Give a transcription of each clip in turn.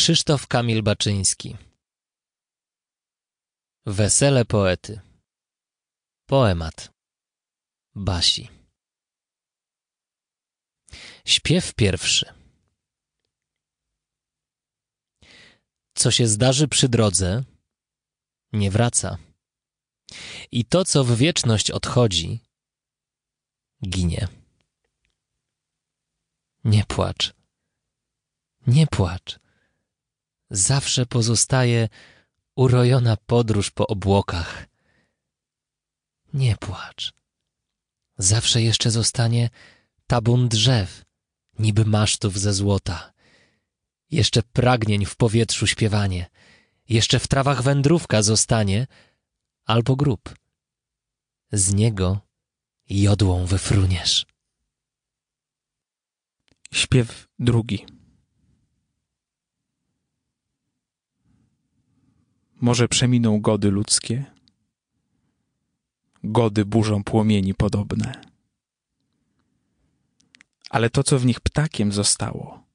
Krzysztof Kamil Baczyński Wesele poety Poemat Basi Śpiew pierwszy Co się zdarzy przy drodze, nie wraca. I to, co w wieczność odchodzi, ginie. Nie płacz. Nie płacz. Zawsze pozostaje urojona podróż po obłokach. Nie płacz. Zawsze jeszcze zostanie tabun drzew, niby masztów ze złota. Jeszcze pragnień w powietrzu śpiewanie. Jeszcze w trawach wędrówka zostanie, albo grób. Z niego jodłą wyfruniesz. Śpiew drugi. Może przeminą gody ludzkie, gody burzą płomieni podobne. Ale to, co w nich ptakiem zostało,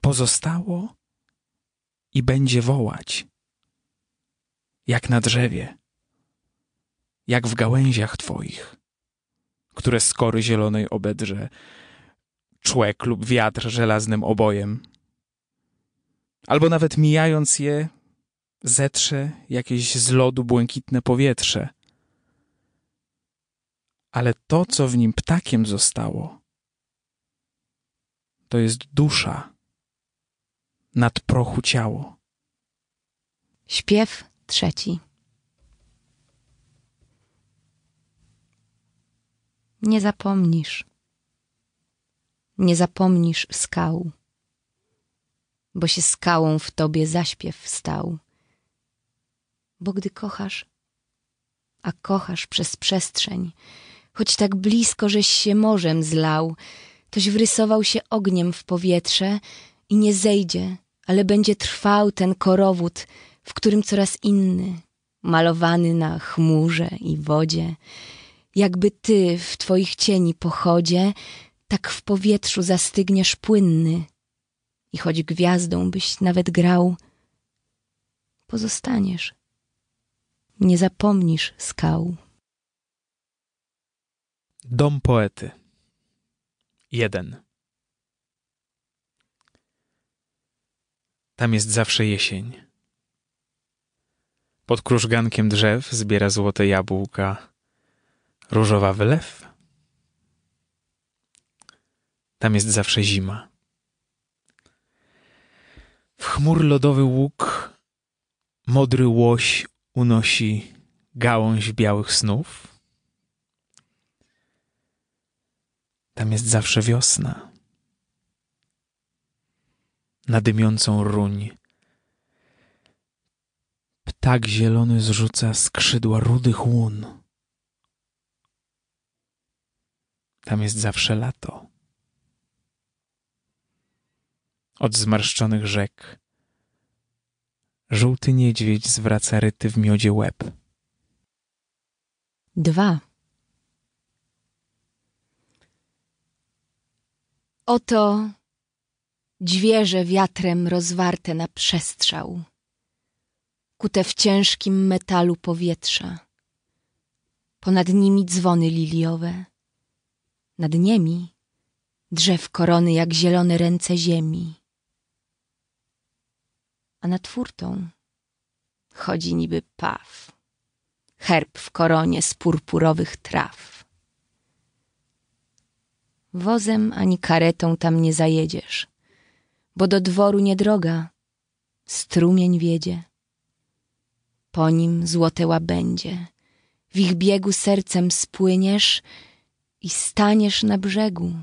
pozostało i będzie wołać, jak na drzewie, jak w gałęziach twoich, które skory zielonej obedrze, człek lub wiatr żelaznym obojem, albo nawet mijając je, zetrze jakieś z lodu błękitne powietrze. Ale to, co w nim ptakiem zostało, to jest dusza nad prochu ciało. Śpiew trzeci. Nie zapomnisz. Nie zapomnisz skał, bo się skałą w tobie zaśpiew stał. Bo gdy kochasz, a kochasz przez przestrzeń, choć tak blisko, żeś się morzem zlał, toś wrysował się ogniem w powietrze i nie zejdzie, ale będzie trwał ten korowód, w którym coraz inny, malowany na chmurze i wodzie, jakby ty w twoich cieni pochodzie, tak w powietrzu zastygniesz płynny i choć gwiazdą byś nawet grał, pozostaniesz. Nie zapomnisz skał. Dom poety. Jeden. Tam jest zawsze jesień. Pod krużgankiem drzew zbiera złote jabłka różowa wylew. Tam jest zawsze zima. W chmur lodowy łuk modry łoś unosi gałąź białych snów. Tam jest zawsze wiosna. Na dymiącą ruń ptak zielony zrzuca skrzydła rudych łun. Tam jest zawsze lato. Od zmarszczonych rzek żółty niedźwiedź zwraca ryty w miodzie łeb. Dwa. Oto dźwierze wiatrem rozwarte na przestrzał, kute w ciężkim metalu powietrza. Ponad nimi dzwony liliowe, nad niemi drzew korony jak zielone ręce ziemi. A nad furtą chodzi niby paw, herb w koronie z purpurowych traw. Wozem ani karetą tam nie zajedziesz, bo do dworu nie droga, strumień wiedzie. Po nim złote łabędzie, w ich biegu sercem spłyniesz i staniesz na brzegu.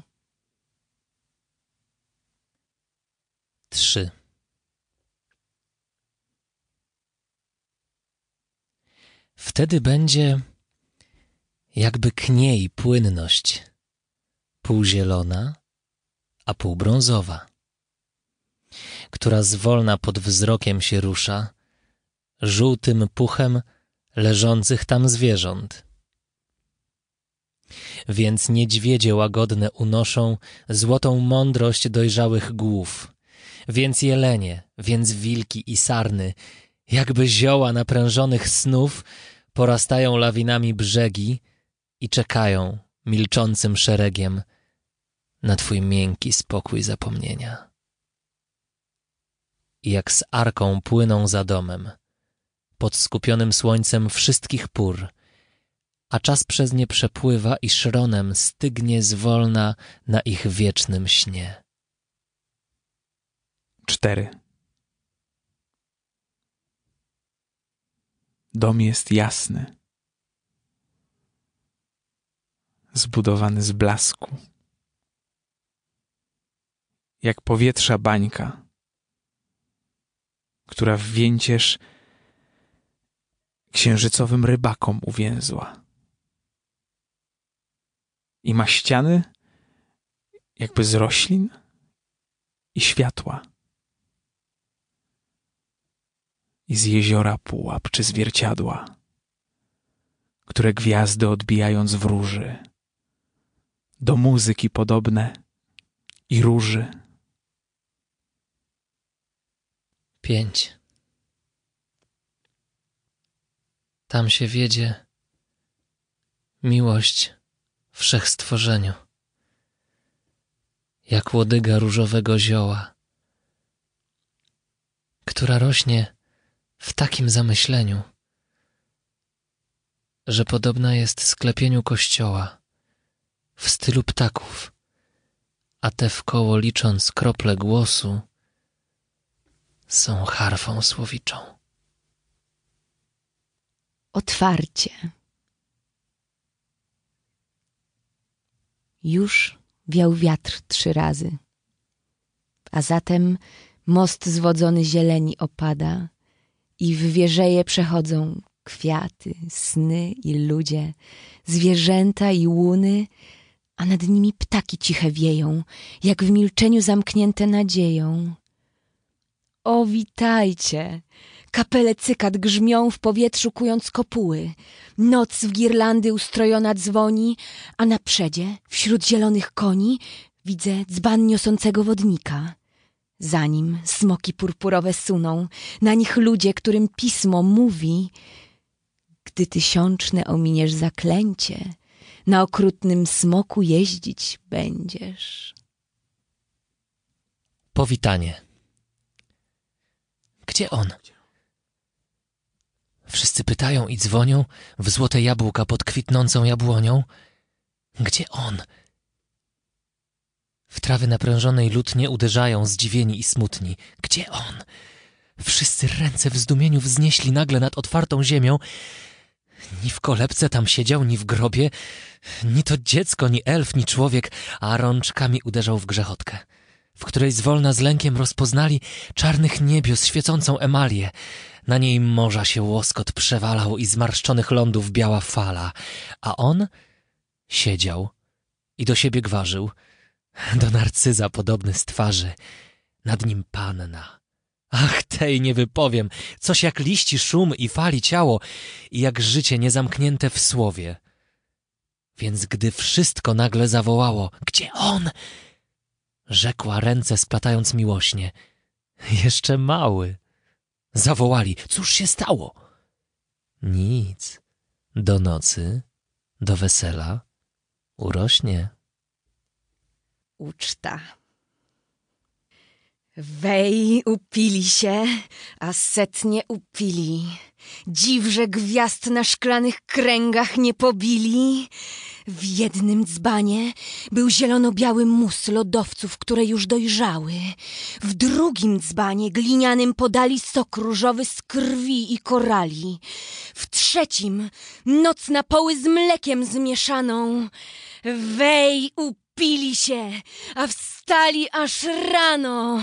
Trzy. Wtedy będzie jakby kniej płynność, półzielona, a półbrązowa, która zwolna pod wzrokiem się rusza, żółtym puchem leżących tam zwierząt. Więc niedźwiedzie łagodne unoszą złotą mądrość dojrzałych głów, więc jelenie, więc wilki i sarny, jakby zioła naprężonych snów, porastają lawinami brzegi i czekają milczącym szeregiem na twój miękki spokój zapomnienia. I jak z arką płyną za domem, pod skupionym słońcem wszystkich pór, a czas przez nie przepływa i szronem stygnie zwolna na ich wiecznym śnie. Cztery. Dom jest jasny, zbudowany z blasku, jak powietrza bańka, która w więcież księżycowym rybakom uwięzła. I ma ściany jakby z roślin i światła. I z jeziora pułap czy zwierciadła, które gwiazdy odbijając wróży, do muzyki podobne i róży. Pięć. Tam się wiedzie miłość wszechstworzeniu, jak łodyga różowego zioła, która rośnie w takim zamyśleniu, że podobna jest sklepieniu kościoła w stylu ptaków, a te wkoło licząc krople głosu są harfą słowiczą. Otwarcie. Już wiał wiatr trzy razy, a zatem most zwodzony zieleni opada i w wieżeje przechodzą kwiaty, sny i ludzie, zwierzęta i łuny, a nad nimi ptaki ciche wieją, jak w milczeniu zamknięte nadzieją. O, witajcie! Kapele cykat grzmią w powietrzu kując kopuły. Noc w girlandy ustrojona dzwoni, a na przedzie, wśród zielonych koni, widzę dzban niosącego wodnika. Za nim smoki purpurowe suną, na nich ludzie, którym pismo mówi. Gdy tysiączne ominiesz zaklęcie, na okrutnym smoku jeździć będziesz. Powitanie. Gdzie on? Wszyscy pytają i dzwonią w złote jabłka pod kwitnącą jabłonią. Gdzie on? W trawy naprężonej lutnie uderzają zdziwieni i smutni. Gdzie on? Wszyscy ręce w zdumieniu wznieśli nagle nad otwartą ziemią. Ni w kolebce tam siedział, ni w grobie, ni to dziecko, ni elf, ni człowiek, a rączkami uderzał w grzechotkę, w której zwolna z lękiem rozpoznali czarnych niebios świecącą emalię. Na niej morza się łoskot przewalał i zmarszczonych lądów biała fala, a on siedział i do siebie gwarzył, do narcyza podobny z twarzy, nad nim panna. Ach, tej nie wypowiem, coś jak liści szum i fali ciało i jak życie niezamknięte w słowie. Więc gdy wszystko nagle zawołało, gdzie on? Rzekła ręce splatając miłośnie, jeszcze mały. Zawołali, cóż się stało? Nic. Do nocy, do wesela urośnie. Uczta. Wej upili się, a setnie upili. Dziw, że gwiazd na szklanych kręgach nie pobili. W jednym dzbanie był zielono-biały mus lodowców, które już dojrzały. W drugim dzbanie glinianym podali sok różowy z krwi i korali. W trzecim noc na poły z mlekiem zmieszaną. Wej upili się, a wstali aż rano.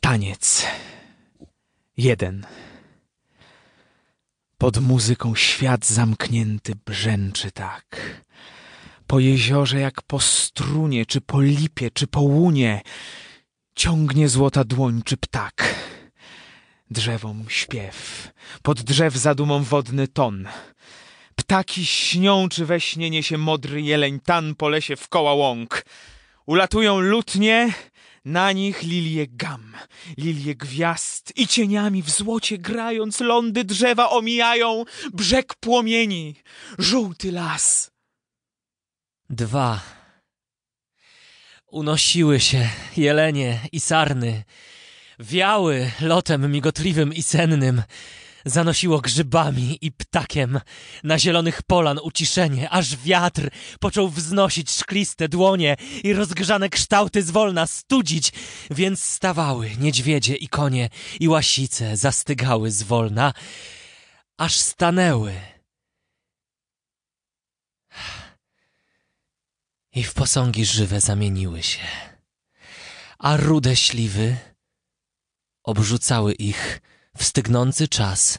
Taniec. Jeden. Pod muzyką świat zamknięty brzęczy tak. Po jeziorze jak po strunie, czy po lipie, czy po łunie ciągnie złota dłoń czy ptak. Drzewom śpiew, pod drzew zadumą wodny ton. Ptaki śnią, czy we śnie niesie modry jeleń tan po lesie w koła łąk. Ulatują lutnie, Na nich lilie gam, lilie gwiazd i cieniami w złocie grając lądy drzewa omijają brzeg płomieni, żółty las. Dwa. Unosiły się jelenie i sarny. Wiały lotem migotliwym i sennym. Zanosiło grzybami i ptakiem. Na zielonych polan uciszenie, aż wiatr począł wznosić szkliste dłonie i rozgrzane kształty zwolna studzić, więc stawały niedźwiedzie i konie i łasice zastygały zwolna, aż stanęły. I w posągi żywe zamieniły się, a rude śliwy obrzucały ich w stygnący czas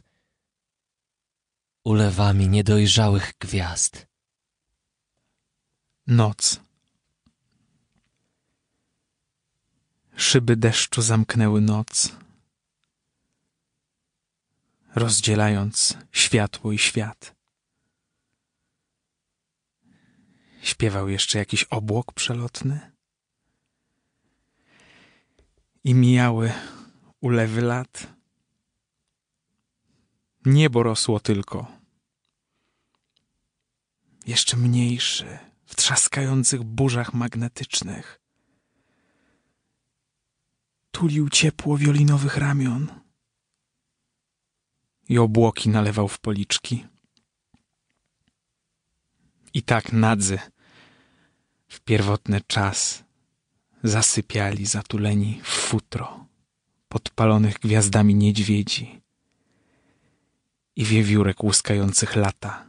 ulewami niedojrzałych gwiazd. Noc. Szyby deszczu zamknęły noc, rozdzielając światło i świat. Śpiewał jeszcze jakiś obłok przelotny i mijały ulewy lat. Niebo rosło tylko. Jeszcze mniejszy, w trzaskających burzach magnetycznych. Tulił ciepło wiolinowych ramion i obłoki nalewał w policzki. I tak nadzy w pierwotny czas zasypiali zatuleni w futro podpalonych gwiazdami niedźwiedzi i wiewiórek łuskających lata,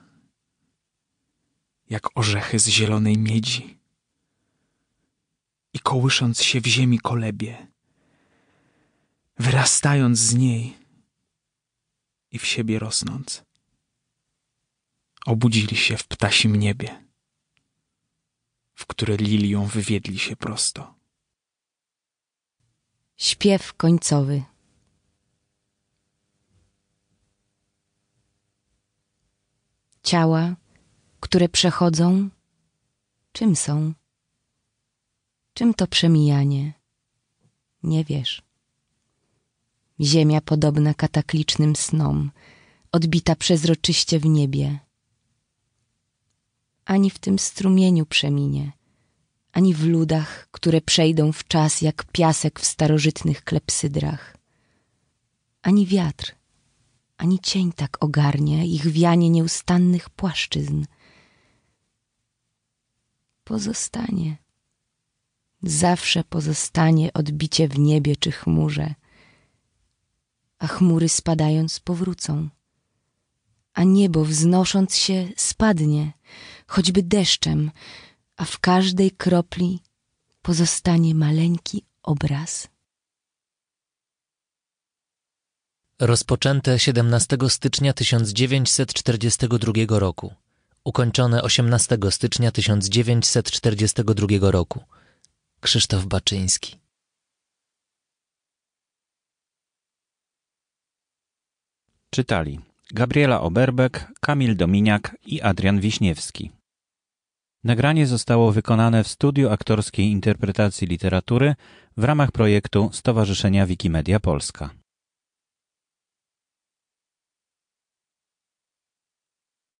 jak orzechy z zielonej miedzi. I kołysząc się w ziemi kolebie, wyrastając z niej. I w siebie rosnąc, obudzili się w ptasim niebie, w które lilią wywiedli się prosto. Śpiew końcowy. Ciała, które przechodzą, czym są? Czym to przemijanie? Nie wiesz. Ziemia podobna kataklicznym snom, odbita przezroczyście w niebie. Ani w tym strumieniu przeminie, ani w ludach, które przejdą w czas jak piasek w starożytnych klepsydrach. Ani wiatr, ani cień tak ogarnie ich wianie nieustannych płaszczyzn. Pozostanie, zawsze pozostanie odbicie w niebie czy chmurze, a chmury spadając powrócą, a niebo wznosząc się spadnie, choćby deszczem, a w każdej kropli pozostanie maleńki obraz. Rozpoczęte 17 stycznia 1942 roku. Ukończone 18 stycznia 1942 roku. Krzysztof Baczyński. Czytali Gabriela Oberbek, Kamil Dominiak i Adrian Wiśniewski. Nagranie zostało wykonane w studiu aktorskiej interpretacji literatury w ramach projektu Stowarzyszenia Wikimedia Polska.